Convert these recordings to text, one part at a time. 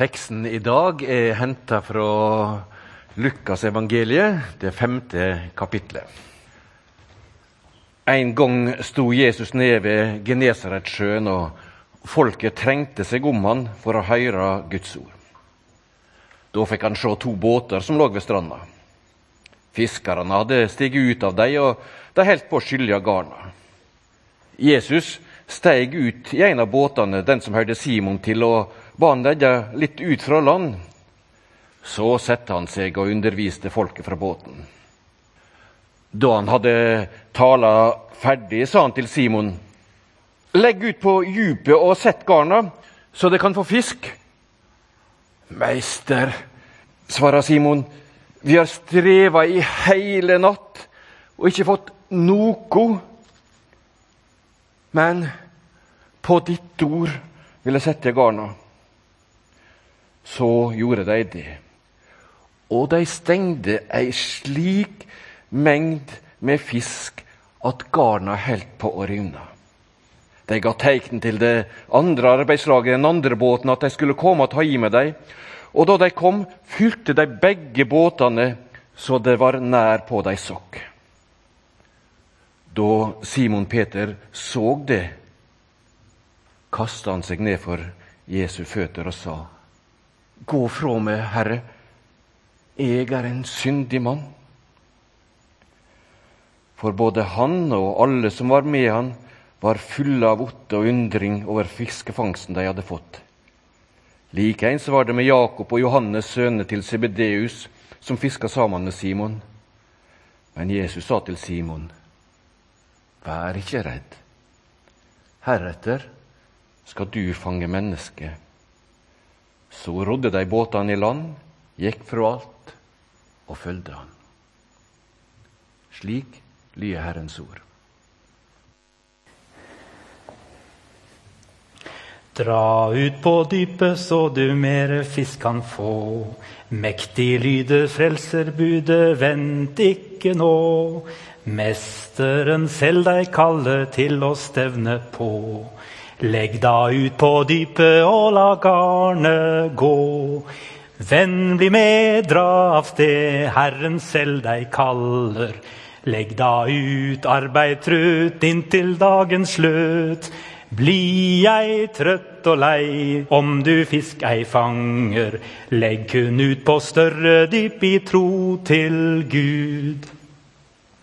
Teksten i dag er henta fra Lukas evangeliet, det femte kapitlet. En gang sto Jesus ned ved Genesaretsjøen, og folket trengte seg om han for å høre Guds ord. Da fikk han se to båter som lå ved stranda. Fiskerne hadde stiget ut av dem, og de holdt på å skylje garna. Jesus steg ut i en av båtene, den som hørte Simon til, og ba han legge litt ut fra land. Så satte han seg og underviste folket fra båten. Da han hadde tala ferdig, sa han til Simon.: Legg ut på djupet og sett garna, så det kan få fisk. Meister, svarer Simon, vi har streva i hele natt og ikke fått noe. Men på ditt ord vil jeg sette garna så gjorde de det. Og de stengde ei slik mengd med fisk at garna holdt på å rivne. De ga tegn til det andre arbeidslaget, den andre båten, at de skulle komme og ta i med dem. Og da de kom, fylte de begge båtene så det var nær på de sokk. Da Simon Peter så det, kasta han seg ned for Jesu føtter og sa:" Gå fra meg, Herre, jeg er en syndig mann. For både han og alle som var med han, var fulle av otte og undring over fiskefangsten de hadde fått. Likeens var det med Jakob og Johannes, sønnene til Sebedeus, som fiska sammen med Simon. Men Jesus sa til Simon, Vær ikke redd. Heretter skal du fange mennesket. Så rodde de båtene i land, gikk fra alt og fulgte han. Slik lyder Herrens ord. Dra ut på dypet så du mere fisk kan få. Mektig lyder frelserbudet, vent ikke nå. Mesteren selv deg kaller til å stevne på. Legg da ut på dypet og la garnet gå. Venn, bli med, dra av sted, Herren selv deg kaller. Legg da ut, arbeid trutt inntil dagens slutt. Bli jeg trøtt og lei om du fisk ei fanger. Legg kun ut på større dyp i tro til Gud.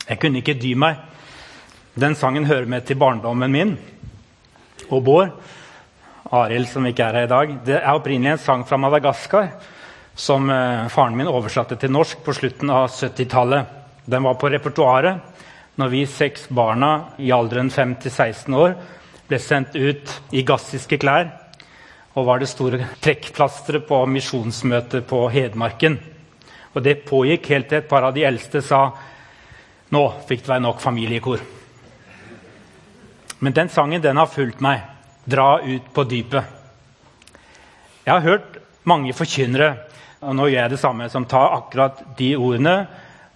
Jeg kunne ikke dy meg. Den sangen hører med til barndommen min og Bård. Arild, som ikke er her i dag. Det er opprinnelig en sang fra Madagaskar som eh, faren min oversatte til norsk på slutten av 70-tallet. Den var på repertoaret når vi seks barna i alderen 5-16 år ble sendt ut i gassiske klær og var det store trekkplasteret på misjonsmøtet på Hedmarken. Og Det pågikk helt til et par av de eldste sa nå fikk det være nok familiekor. Men den sangen den har fulgt meg. 'Dra ut på dypet'. Jeg har hørt mange forkynnere, og nå gjør jeg det samme, som tar akkurat de ordene,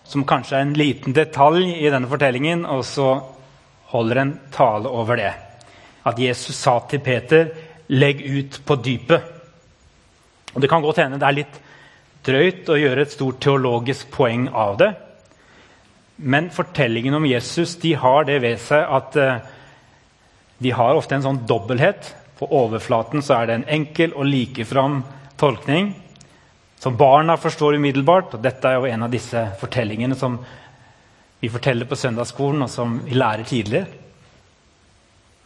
som kanskje er en liten detalj i denne fortellingen, og så holder en tale over det. At Jesus sa til Peter, 'Legg ut på dypet'. Og Det kan godt hende det er litt drøyt å gjøre et stort teologisk poeng av det. Men fortellingen om Jesus de har det ved seg at uh, de har ofte en sånn dobbelthet. På overflaten så er det en enkel og likefram tolkning som barna forstår umiddelbart. og Dette er jo en av disse fortellingene som vi forteller på søndagsskolen, og som vi lærer tidlig.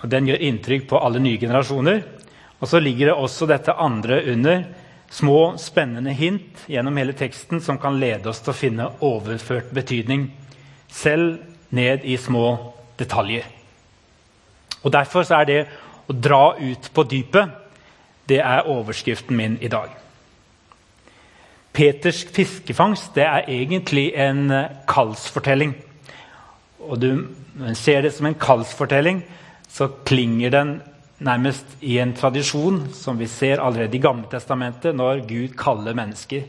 Og Den gjør inntrykk på alle nye generasjoner. Og så ligger det også dette andre under. Små, spennende hint gjennom hele teksten som kan lede oss til å finne overført betydning. Selv ned i små detaljer. Og Derfor er det å dra ut på dypet det er overskriften min i dag. Peters fiskefangst det er egentlig en eh, kallsfortelling. Og du ser det som en kallsfortelling, så klinger den nærmest i en tradisjon som vi ser allerede i Gamle testamentet, når Gud kaller mennesker.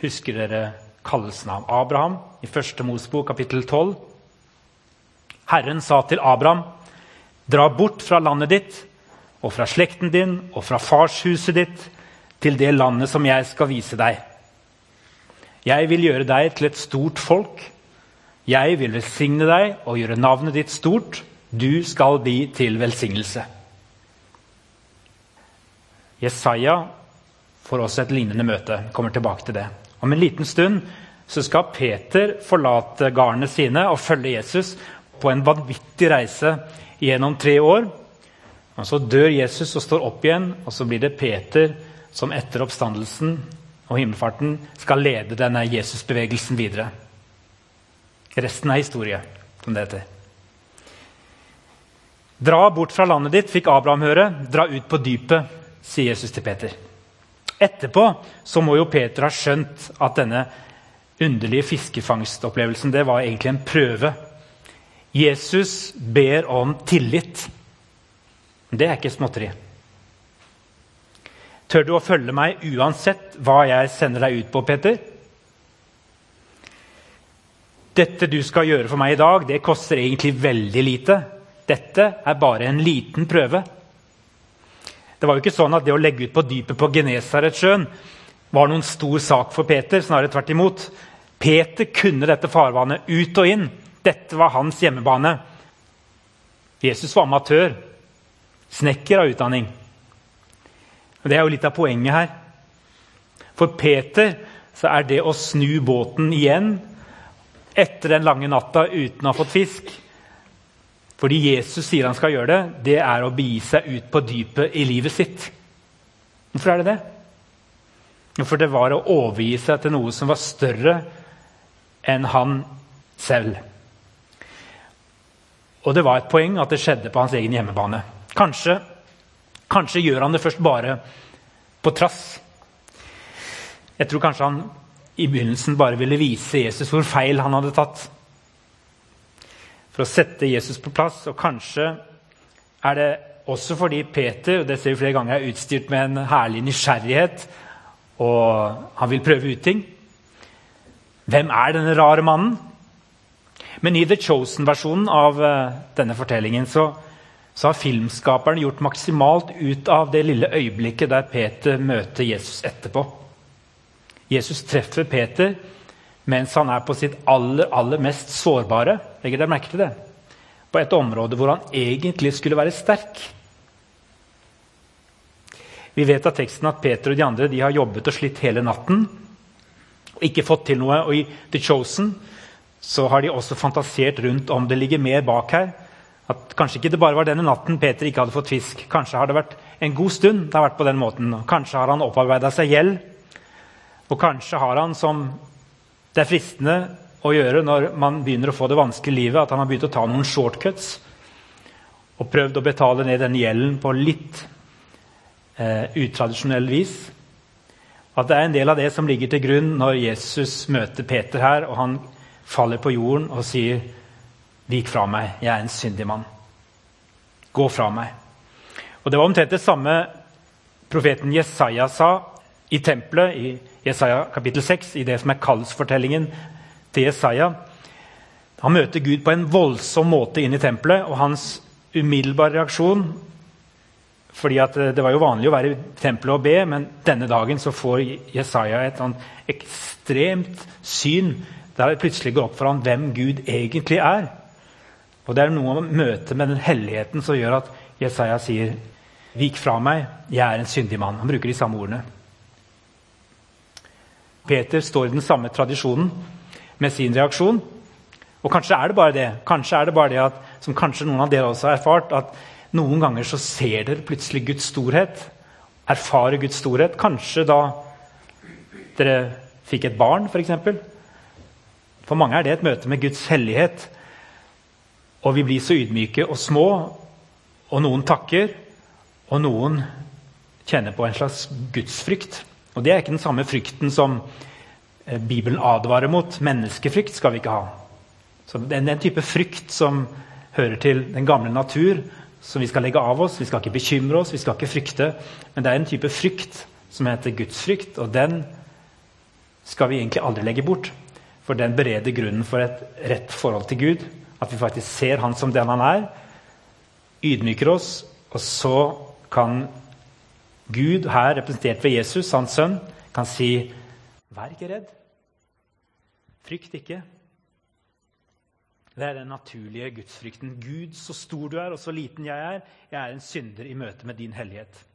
Husker dere kallelsen av Abraham i 1. Mosbok kapittel 12? Herren sa til Abraham Dra bort fra landet ditt og fra slekten din og fra farshuset ditt til det landet som jeg skal vise deg. Jeg vil gjøre deg til et stort folk. Jeg vil velsigne deg og gjøre navnet ditt stort. Du skal bli til velsignelse. Jesaja får også et lignende møte. Kommer tilbake til det. Om en liten stund så skal Peter forlate garnene sine og følge Jesus på en vanvittig reise gjennom tre år. Og Så dør Jesus og står opp igjen, og så blir det Peter som etter oppstandelsen og himmelfarten skal lede denne Jesusbevegelsen videre. Resten er historie, som det heter. Dra bort fra landet ditt, fikk Abraham høre. Dra ut på dypet, sier Jesus til Peter. Etterpå så må jo Peter ha skjønt at denne underlige fiskefangstopplevelsen det var egentlig en prøve. Jesus ber om tillit. Det er ikke småtteri. Tør du å følge meg uansett hva jeg sender deg ut på, Peter? Dette du skal gjøre for meg i dag, det koster egentlig veldig lite. Dette er bare en liten prøve. Det var jo ikke sånn at det å legge ut på dypet på Genesaretsjøen var noen stor sak for Peter. Snarere tvert imot. Peter kunne dette farvannet ut og inn. Dette var hans hjemmebane. Jesus var amatør. Snekker av utdanning. Og Det er jo litt av poenget her. For Peter så er det å snu båten igjen etter den lange natta uten å ha fått fisk Fordi Jesus sier han skal gjøre det, det er å begi seg ut på dypet i livet sitt. Hvorfor er det det? For det var å overgi seg til noe som var større enn han selv. Og det var et poeng at det skjedde på hans egen hjemmebane. Kanskje Kanskje gjør han det først bare på trass. Jeg tror kanskje han i begynnelsen bare ville vise Jesus hvor feil han hadde tatt. For å sette Jesus på plass. Og kanskje er det også fordi Peter og det ser vi flere ganger, er utstyrt med en herlig nysgjerrighet, og han vil prøve ut ting. Hvem er denne rare mannen? Men i The Chosen-versjonen av eh, denne fortellingen så så har filmskaperen gjort maksimalt ut av det lille øyeblikket der Peter møter Jesus etterpå. Jesus treffer Peter mens han er på sitt aller, aller mest sårbare. Legger dere merke til det? På et område hvor han egentlig skulle være sterk. Vi vet av teksten at Peter og de andre de har jobbet og slitt hele natten og ikke fått til noe. Og i The Chosen så har de også fantasert rundt om det ligger mer bak her. At kanskje ikke det bare var denne natten Peter ikke hadde fått fisk. Kanskje har det vært en god stund det har vært på den måten. Kanskje har han opparbeida seg gjeld. Og kanskje har han, som det er fristende å gjøre når man begynner å få det vanskelig livet, at han har begynt å ta noen shortcuts og prøvd å betale ned den gjelden på litt eh, utradisjonell vis. At det er en del av det som ligger til grunn når Jesus møter Peter her, og han faller på jorden og sier Vik fra meg, jeg er en syndig mann. Gå fra meg. Og Det var omtrent det samme profeten Jesaja sa i tempelet, i Jesaja kapittel 6, i det som er kallsfortellingen til Jesaja. Han møter Gud på en voldsom måte inn i tempelet, og hans umiddelbare reaksjon fordi Det var jo vanlig å være i tempelet og be, men denne dagen så får Jesaja et ekstremt syn der det plutselig går opp for ham hvem Gud egentlig er. Og Det er noe med møtet med den helligheten som gjør at Jesaja sier Vik fra meg, jeg er en syndig mann. Han bruker de samme ordene. Peter står i den samme tradisjonen med sin reaksjon. Og kanskje er det bare det kanskje er det bare det at, som kanskje noen av dere også har erfart, at noen ganger så ser dere plutselig Guds storhet. Erfarer Guds storhet. Kanskje da dere fikk et barn, f.eks. For, mange er det et møte med Guds hellighet og vi blir så ydmyke og små, og noen takker, og noen kjenner på en slags gudsfrykt. Og det er ikke den samme frykten som eh, Bibelen advarer mot. Menneskefrykt skal vi ikke ha. Så er en type frykt som hører til den gamle natur, som vi skal legge av oss. Vi skal ikke bekymre oss, vi skal ikke frykte. Men det er en type frykt som heter gudsfrykt, og den skal vi egentlig aldri legge bort. For den bereder grunnen for et rett forhold til Gud. At vi faktisk ser han som den han er, ydmyker oss, og så kan Gud, her representert ved Jesus, hans sønn, kan si, 'Vær ikke redd. Frykt ikke.' Det er den naturlige gudsfrykten. Gud, så stor du er, og så liten jeg er. Jeg er en synder i møte med din hellighet.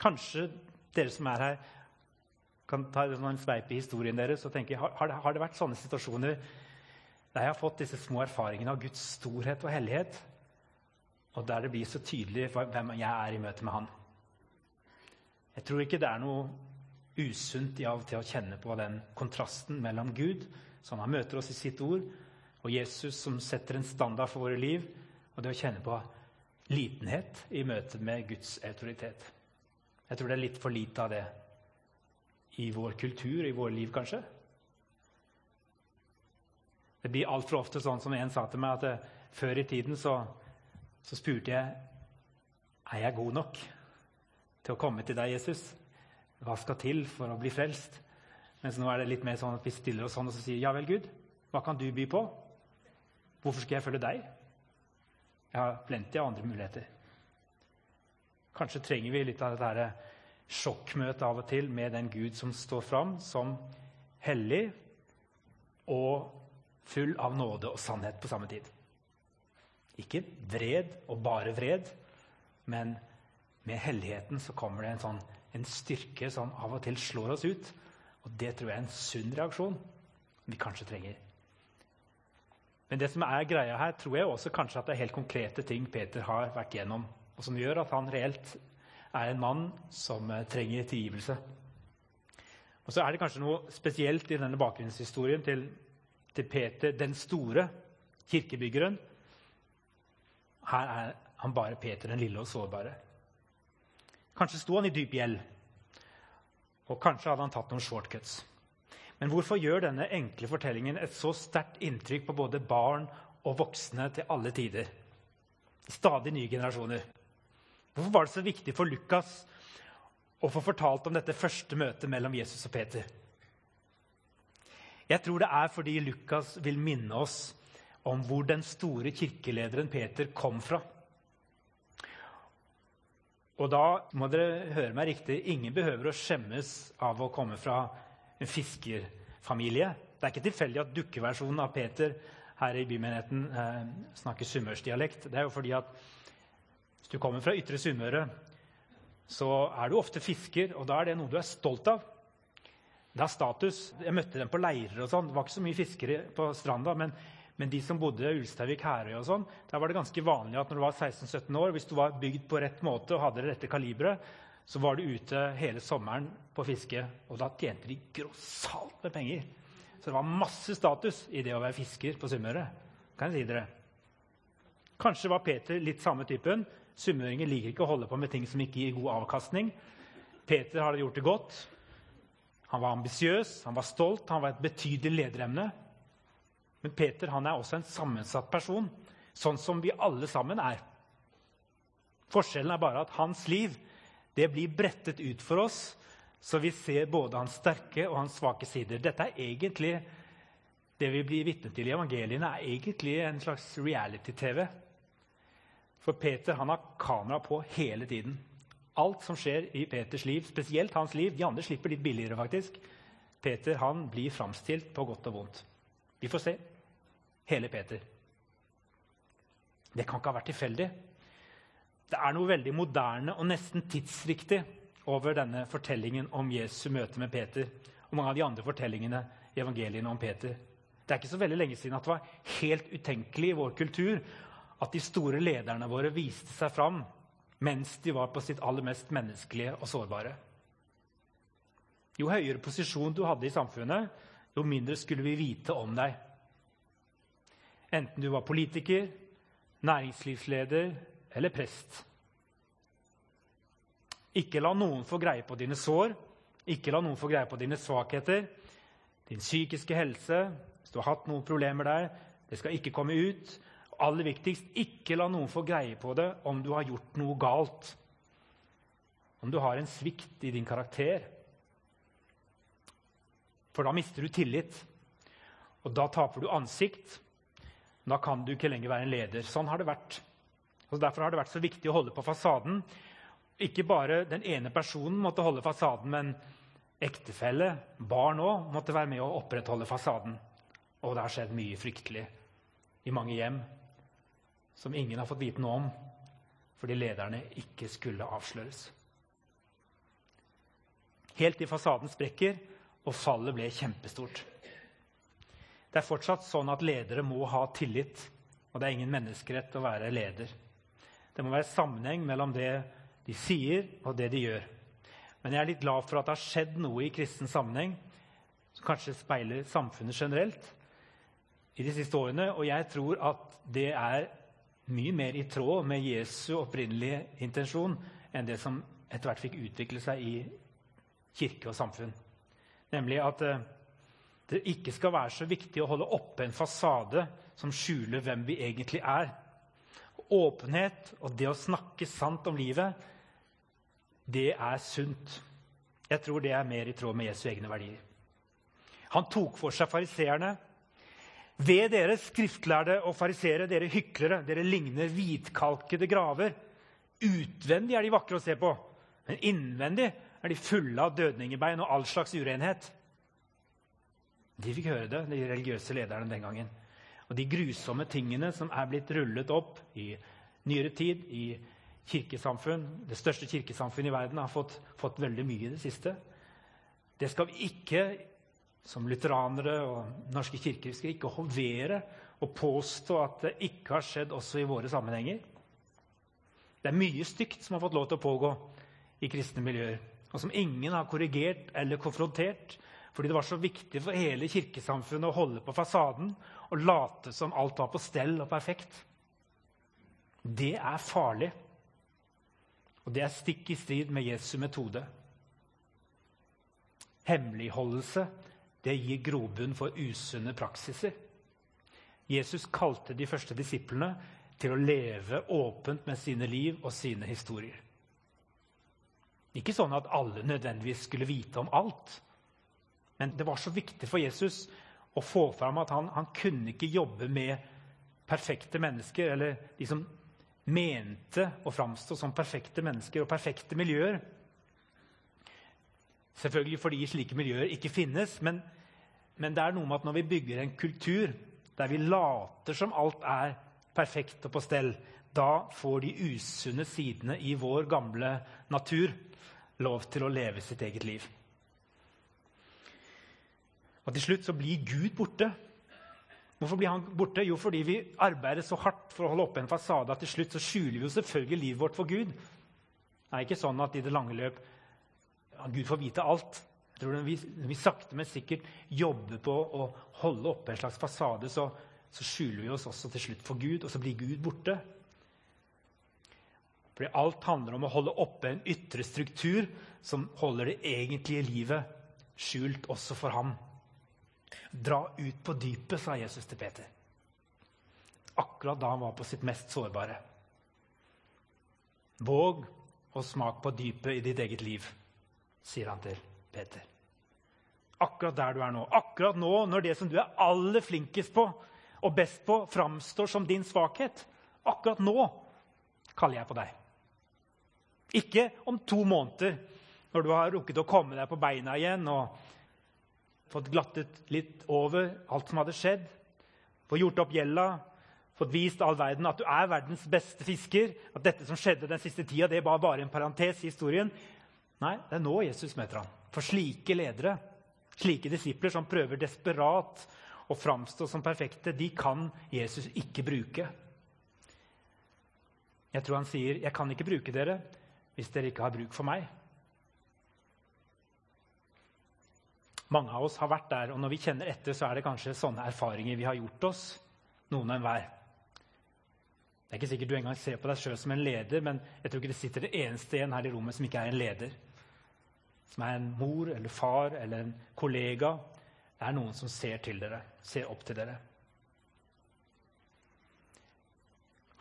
Kanskje dere som er her, kan ta en sveip i historien deres og tenke har, har det vært sånne situasjoner der jeg har fått disse små erfaringene av Guds storhet og hellighet, og der det blir så tydelig hvem jeg er i møte med Han. Jeg tror ikke det er noe usunt i av og til å kjenne på den kontrasten mellom Gud, som han møter oss i sitt ord, og Jesus, som setter en standard for våre liv, og det å kjenne på litenhet i møte med Guds autoritet. Jeg tror det er litt for lite av det i vår kultur, i våre liv, kanskje. Det blir altfor ofte sånn som en sa til meg, at eh, før i tiden så, så spurte jeg er jeg god nok til å komme til deg, Jesus. Hva skal til for å bli frelst? Mens nå er det litt mer sånn at vi stiller oss sånn og så sier ja vel, Gud, hva kan du by på? Hvorfor skal jeg følge deg? Jeg har plenty av andre muligheter. Kanskje trenger vi litt av dette sjokkmøtet av og til med den Gud som står fram som hellig og full av nåde og sannhet på samme tid. Ikke vred og bare vred, men med helligheten så kommer det en, sånn, en styrke som av og til slår oss ut. Og det tror jeg er en sunn reaksjon vi kanskje trenger. Men det som er greia her, tror jeg også kanskje at det er helt konkrete ting Peter har vært gjennom, og som gjør at han reelt er en mann som eh, trenger tilgivelse. Og så er det kanskje noe spesielt i denne bakgrunnshistorien til, til Peter den store, kirkebyggeren. Her er han bare Peter den lille og sårbare. Kanskje sto han i dyp gjeld, og kanskje hadde han tatt noen shortcuts. Men hvorfor gjør denne enkle fortellingen et så sterkt inntrykk på både barn og voksne til alle tider? Stadig nye generasjoner. Hvorfor var det så viktig for Lukas å få fortalt om dette første møtet mellom Jesus og Peter? Jeg tror det er fordi Lukas vil minne oss om hvor den store kirkelederen Peter kom fra. Og da må dere høre meg riktig. Ingen behøver å skjemmes av å komme fra en fiskerfamilie. Det er ikke tilfeldig at dukkeversjonen av Peter her i bymenigheten eh, snakker sunnmørsdialekt. Det er jo fordi at hvis du kommer fra ytre Sunnmøre, så er du ofte fisker, og da er det noe du er stolt av. Det er status. Jeg møtte dem på leirer og sånn. Det var ikke så mye fiskere på stranda. Men, men de som bodde i Ulsteinvik, Herøy og sånn, der var det ganske vanlig at når du var 16-17 år, hvis du var bygd på rett måte og hadde det rette kaliberet, så var du ute hele sommeren på fiske, og da tjente de grossalt med penger. Så det var masse status i det å være fisker på Sunnmøre. Kan jeg si dere. Kanskje var Peter litt samme typen. Sunnmøringer liker ikke å holde på med ting som ikke gir god avkastning. Peter har gjort det godt. Han var ambisiøs, han var stolt, han var et betydelig lederemne. Men Peter han er også en sammensatt person, sånn som vi alle sammen er. Forskjellen er bare at hans liv det blir brettet ut for oss, så vi ser både hans sterke og hans svake sider. Dette er egentlig Det vi blir vitne til i evangeliene, er egentlig en slags reality-TV. For Peter han har kamera på hele tiden. Alt som skjer i Peters liv, spesielt hans liv De andre slipper litt billigere, faktisk. Peter han blir framstilt på godt og vondt. Vi får se. Hele Peter. Det kan ikke ha vært tilfeldig. Det er noe veldig moderne og nesten tidsriktig over denne fortellingen om Jesu møte med Peter og mange av de andre fortellingene i evangeliene om Peter. Det er ikke så veldig lenge siden at det var helt utenkelig i vår kultur at de store lederne våre viste seg fram mens de var på sitt aller mest menneskelige og sårbare. Jo høyere posisjon du hadde i samfunnet, jo mindre skulle vi vite om deg. Enten du var politiker, næringslivsleder eller prest. Ikke la noen få greie på dine sår, ikke la noen få greie på dine svakheter, din psykiske helse, hvis du har hatt noen problemer der. Det skal ikke komme ut. Aller viktigst, ikke la noen få greie på det om du har gjort noe galt. Om du har en svikt i din karakter. For da mister du tillit, og da taper du ansikt. Da kan du ikke lenger være en leder. Sånn har det vært. Og Derfor har det vært så viktig å holde på fasaden. Ikke bare den ene personen måtte holde fasaden, men ektefelle, barn òg, måtte være med å opprettholde fasaden. Og det har skjedd mye fryktelig i mange hjem som ingen har fått vite noe om fordi lederne ikke skulle avsløres. Helt til fasaden sprekker og fallet ble kjempestort. Det er fortsatt sånn at ledere må ha tillit, og det er ingen menneskerett å være leder. Det må være sammenheng mellom det de sier, og det de gjør. Men jeg er litt glad for at det har skjedd noe i kristen sammenheng som kanskje speiler samfunnet generelt i de siste årene, og jeg tror at det er mye mer i tråd med Jesu opprinnelige intensjon enn det som etter hvert fikk utvikle seg i kirke og samfunn. Nemlig at eh, det ikke skal være så viktig å holde oppe en fasade som skjuler hvem vi egentlig er. Åpenhet og det å snakke sant om livet, det er sunt. Jeg tror det er mer i tråd med Jesu egne verdier. Han tok for seg fariseerne. Ved dere skriftlærde og farisere, dere hyklere, dere ligner hvitkalkede graver. Utvendig er de vakre å se på, men innvendig er de fulle av dødningebein og all slags urenhet. De fikk høre det, de religiøse lederne den gangen. Og de grusomme tingene som er blitt rullet opp i nyere tid i kirkesamfunn, det største kirkesamfunnet i verden, har fått, fått veldig mye i det siste. Det skal vi ikke, som lutheranere og norske kirker, skal ikke hovere og påstå at det ikke har skjedd også i våre sammenhenger. Det er mye stygt som har fått lov til å pågå i kristne miljøer, og som ingen har korrigert eller konfrontert fordi det var så viktig for hele kirkesamfunnet å holde på fasaden og late som alt var på stell og perfekt. Det er farlig. Og det er stikk i strid med Jesu metode. Hemmeligholdelse det gir grobunn for usunne praksiser. Jesus kalte de første disiplene til å leve åpent med sine liv og sine historier. Ikke sånn at alle nødvendigvis skulle vite om alt. Men det var så viktig for Jesus å få fram at han, han kunne ikke jobbe med perfekte mennesker, eller de som mente å framstå som perfekte mennesker og perfekte miljøer. Selvfølgelig fordi slike miljøer ikke finnes, men, men det er noe med at når vi bygger en kultur der vi later som alt er perfekt og på stell, da får de usunne sidene i vår gamle natur lov til å leve sitt eget liv. Og til slutt så blir Gud borte. Hvorfor blir han borte? Jo, fordi vi arbeider så hardt for å holde oppe en fasade at til slutt så skjuler vi jo selvfølgelig livet vårt for Gud. Det er ikke sånn at i det lange løp Gud får vite alt. Jeg tror Når vi, vi sakte, men sikkert jobber på å holde oppe en slags fasade, så, så skjuler vi oss også til slutt for Gud, og så blir Gud borte. Fordi alt handler om å holde oppe en ytre struktur som holder det egentlige livet skjult også for ham. Dra ut på dypet, sa Jesus til Peter. Akkurat da han var på sitt mest sårbare. Våg og smak på dypet i ditt eget liv, sier han til Peter. Akkurat der du er nå. Akkurat nå, når det som du er aller flinkest på og best på, framstår som din svakhet. Akkurat nå kaller jeg på deg. Ikke om to måneder, når du har rukket å komme deg på beina igjen og fått glattet litt over alt som hadde skjedd, fått gjort opp gjelda, fått vist all verden at du er verdens beste fisker, at dette som skjedde den siste tida, det var bare en parentes i historien. Nei, det er nå Jesus møter ham. For slike ledere, slike disipler som prøver desperat å framstå som perfekte, de kan Jesus ikke bruke. Jeg tror han sier, 'Jeg kan ikke bruke dere hvis dere ikke har bruk for meg'. Mange av oss har vært der, og når vi kjenner etter, så er det kanskje sånne erfaringer vi har gjort oss. Noen og enhver. Det er ikke sikkert du engang ser på deg sjøl som en leder, men jeg tror ikke det sitter det eneste igjen her i rommet som ikke er en leder. Som er en mor eller far eller en kollega. Det er noen som ser til dere, ser opp til dere.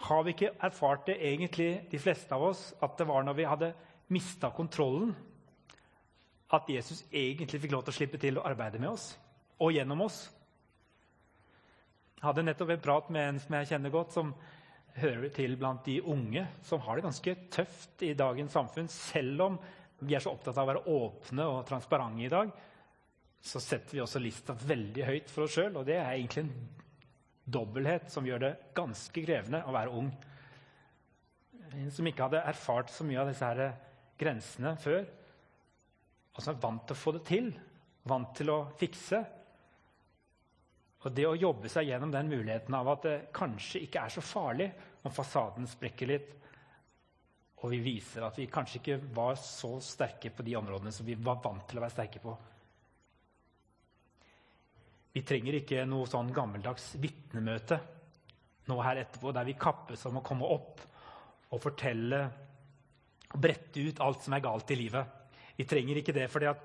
Har vi ikke erfart det egentlig, de fleste av oss, at det var når vi hadde mista kontrollen at Jesus egentlig fikk lov til å slippe til å arbeide med oss og gjennom oss. Jeg hadde nettopp en prat med en som jeg kjenner godt, som hører til blant de unge som har det ganske tøft i dagens samfunn. Selv om vi er så opptatt av å være åpne og transparente i dag, så setter vi også lista veldig høyt for oss sjøl. Og det er egentlig en dobbelthet som gjør det ganske krevende å være ung. En som ikke hadde erfart så mye av disse her grensene før, og som er vant til å få det til, vant til å fikse. Og det å jobbe seg gjennom den muligheten av at det kanskje ikke er så farlig om fasaden sprekker litt, og vi viser at vi kanskje ikke var så sterke på de områdene som vi var vant til å være sterke på. Vi trenger ikke noe sånn gammeldags vitnemøte nå her etterpå, der vi kappes om å komme opp og fortelle og brette ut alt som er galt i livet. Vi trenger ikke det. at,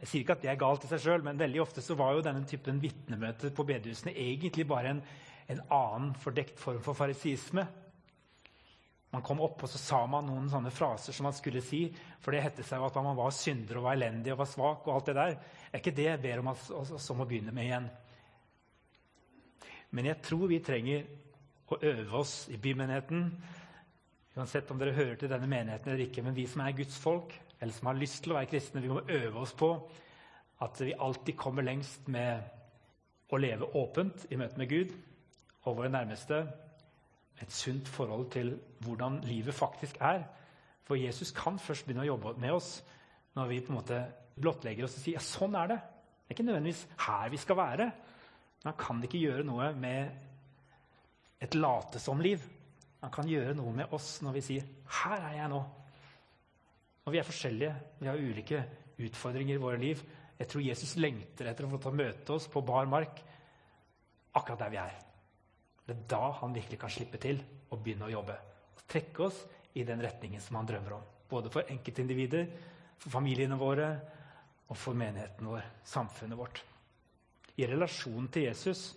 Jeg sier ikke at det er galt i seg sjøl, men veldig ofte så var jo denne typen vitnemøter på bedehusene egentlig bare en, en annen fordekt form for farisisme. Man kom opp og så sa man noen sånne fraser som man skulle si. For det hette seg jo at man var synder og var elendig og var svak. og alt Det der. er ikke det jeg ber om oss om å begynne med igjen. Men jeg tror vi trenger å øve oss i bymenigheten. Uansett om dere hører til denne menigheten eller ikke. Men vi som er Guds folk, eller som har lyst til å være kristne, vi må øve oss på at vi alltid kommer lengst med å leve åpent i møte med Gud og våre nærmeste et sunt forhold til hvordan livet faktisk er. For Jesus kan først begynne å jobbe med oss når vi på en måte blottlegger oss og sier ja, sånn er det. Det er ikke nødvendigvis her vi skal være. Men han kan ikke gjøre noe med et late som-liv. Han kan gjøre noe med oss når vi sier 'Her er jeg nå'. Og vi er forskjellige. Vi har ulike utfordringer i våre liv. Jeg tror Jesus lengter etter å få møte oss på bar mark akkurat der vi er. Det er da han virkelig kan slippe til og begynne å jobbe. Og trekke oss i den retningen som han drømmer om. Både for enkeltindivider, for familiene våre og for menigheten vår, samfunnet vårt. I relasjonen til Jesus.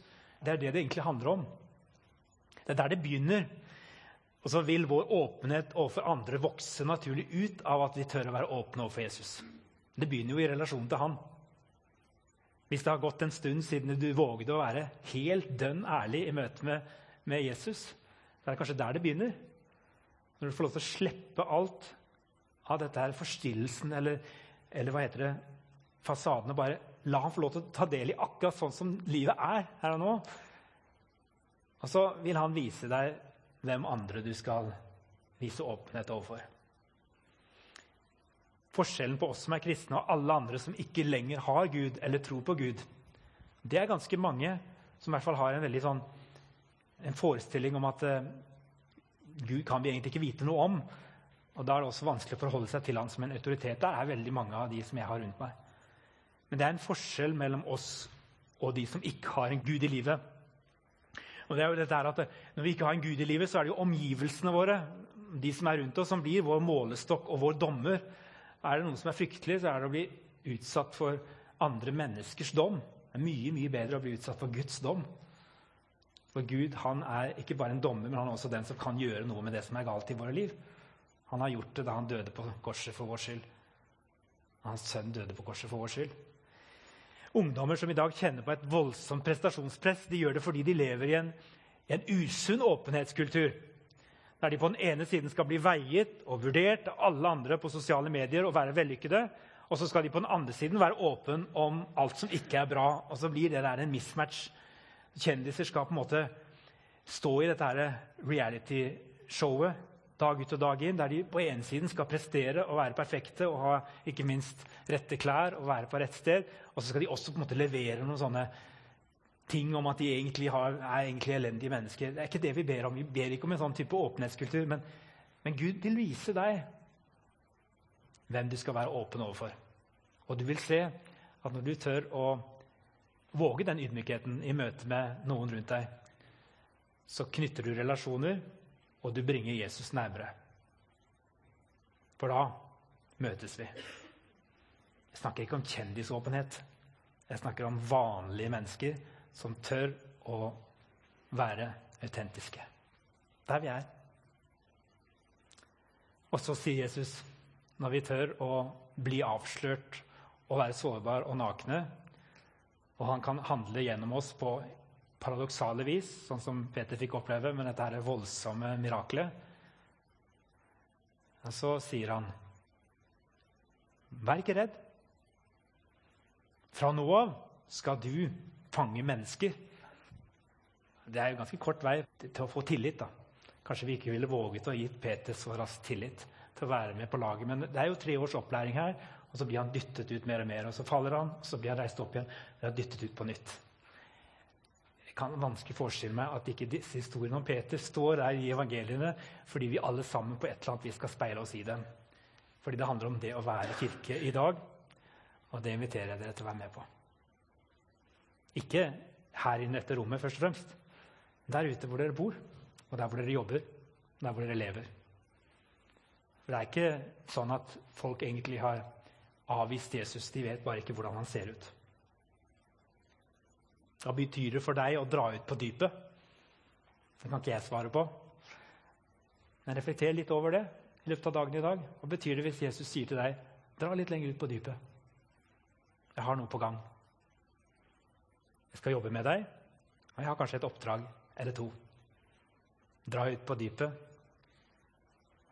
Det er det det egentlig handler om. Det er der det begynner. Og så vil vår åpenhet overfor andre vokse naturlig ut av at vi tør å være åpne overfor Jesus. Det begynner jo i relasjonen til han. Hvis det har gått en stund siden du vågde å være helt dønn ærlig i møte med, med Jesus, så er det kanskje der det begynner. Når du får lov til å slippe alt av dette her forstillelsen eller, eller hva heter det, fasaden, og bare la ham få lov til å ta del i akkurat sånn som livet er her og nå. Og så vil han vise deg hvem andre du skal vise åpenhet overfor. Forskjellen på oss som er kristne, og alle andre som ikke lenger har Gud eller tror på Gud, det er ganske mange som i hvert fall har en veldig sånn, en forestilling om at uh, Gud kan vi egentlig ikke vite noe om. Og Da er det også vanskelig å forholde seg til han som en autoritet. Der er veldig mange av de som jeg har rundt meg. Men det er en forskjell mellom oss og de som ikke har en Gud i livet. Og det er jo dette at Når vi ikke har en Gud i livet, så er det jo omgivelsene våre, de som er rundt oss, som blir vår målestokk og vår dommer. Er det noe som er fryktelig, så er det å bli utsatt for andre menneskers dom. Det er mye mye bedre å bli utsatt for Guds dom. For Gud han er ikke bare en dommer, men han er også den som kan gjøre noe med det som er galt i våre liv. Han har gjort det da han døde på korset for vår skyld. Hans sønn døde på korset for vår skyld. Ungdommer som i dag kjenner på et voldsomt prestasjonspress, de gjør det fordi de lever i en, en usunn åpenhetskultur der de på den ene siden skal bli veiet og vurdert av alle andre på sosiale medier og være vellykkede. Og så skal de på den andre siden være åpen om alt som ikke er bra. Og så blir det der en mismatch. Kjendiser skal på en måte stå i dette reality-showet dag ut og dag inn, der de på ene siden skal prestere og være perfekte og ha ikke minst rette klær og være på rett sted. Og så skal de også på en måte levere noen sånne ting om at de egentlig har, er egentlig elendige mennesker. Det er ikke det vi ber om. Vi ber ikke om en sånn type åpenhetskultur. Men, men Gud vil vise deg hvem du skal være åpen overfor. Og du vil se at når du tør å våge den ydmykheten i møte med noen rundt deg, så knytter du relasjoner, og du bringer Jesus nærmere. For da møtes vi. Jeg snakker ikke om kjendisåpenhet. Jeg snakker om vanlige mennesker som tør å være autentiske. Der vi er. Og så sier Jesus, når vi tør å bli avslørt og være sårbare og nakne, og han kan handle gjennom oss på paradoksale vis, sånn som Peter fikk oppleve med dette her voldsomme miraklet. Og så sier han, 'Vær ikke redd. Fra nå av skal du fange mennesker.' Det er jo ganske kort vei til å få tillit. da. Kanskje vi ikke ville våget å gitt Peter så raskt tillit til å være med på laget. Men det er jo tre års opplæring her, og så blir han dyttet ut mer og mer. Og så faller han, og så blir han reist opp igjen og dyttet ut på nytt. Jeg kan vanskelig forestille meg at ikke disse historiene om Peter står der i evangeliene fordi vi alle sammen på et eller annet vis skal speile oss i dem. Fordi det handler om det å være kirke i dag, og det inviterer jeg dere til å være med på. Ikke her inne dette rommet, først og fremst. Der ute hvor dere bor, og der hvor dere jobber, og der hvor dere lever. For Det er ikke sånn at folk egentlig har avvist Jesus. De vet bare ikke hvordan han ser ut. Hva betyr det for deg å dra ut på dypet? Det kan ikke jeg svare på. Men reflekter litt over det i løpet av dagen i dag. Hva betyr det hvis Jesus sier til deg dra litt lenger ut på dypet? Jeg har noe på gang. Jeg skal jobbe med deg, og jeg har kanskje et oppdrag eller to. Dra ut på dypet.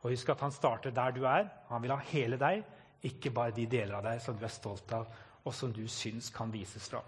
Og husk at han starter der du er. Han vil ha hele deg, ikke bare de deler av deg som du er stolt av, og som du syns kan vises fram.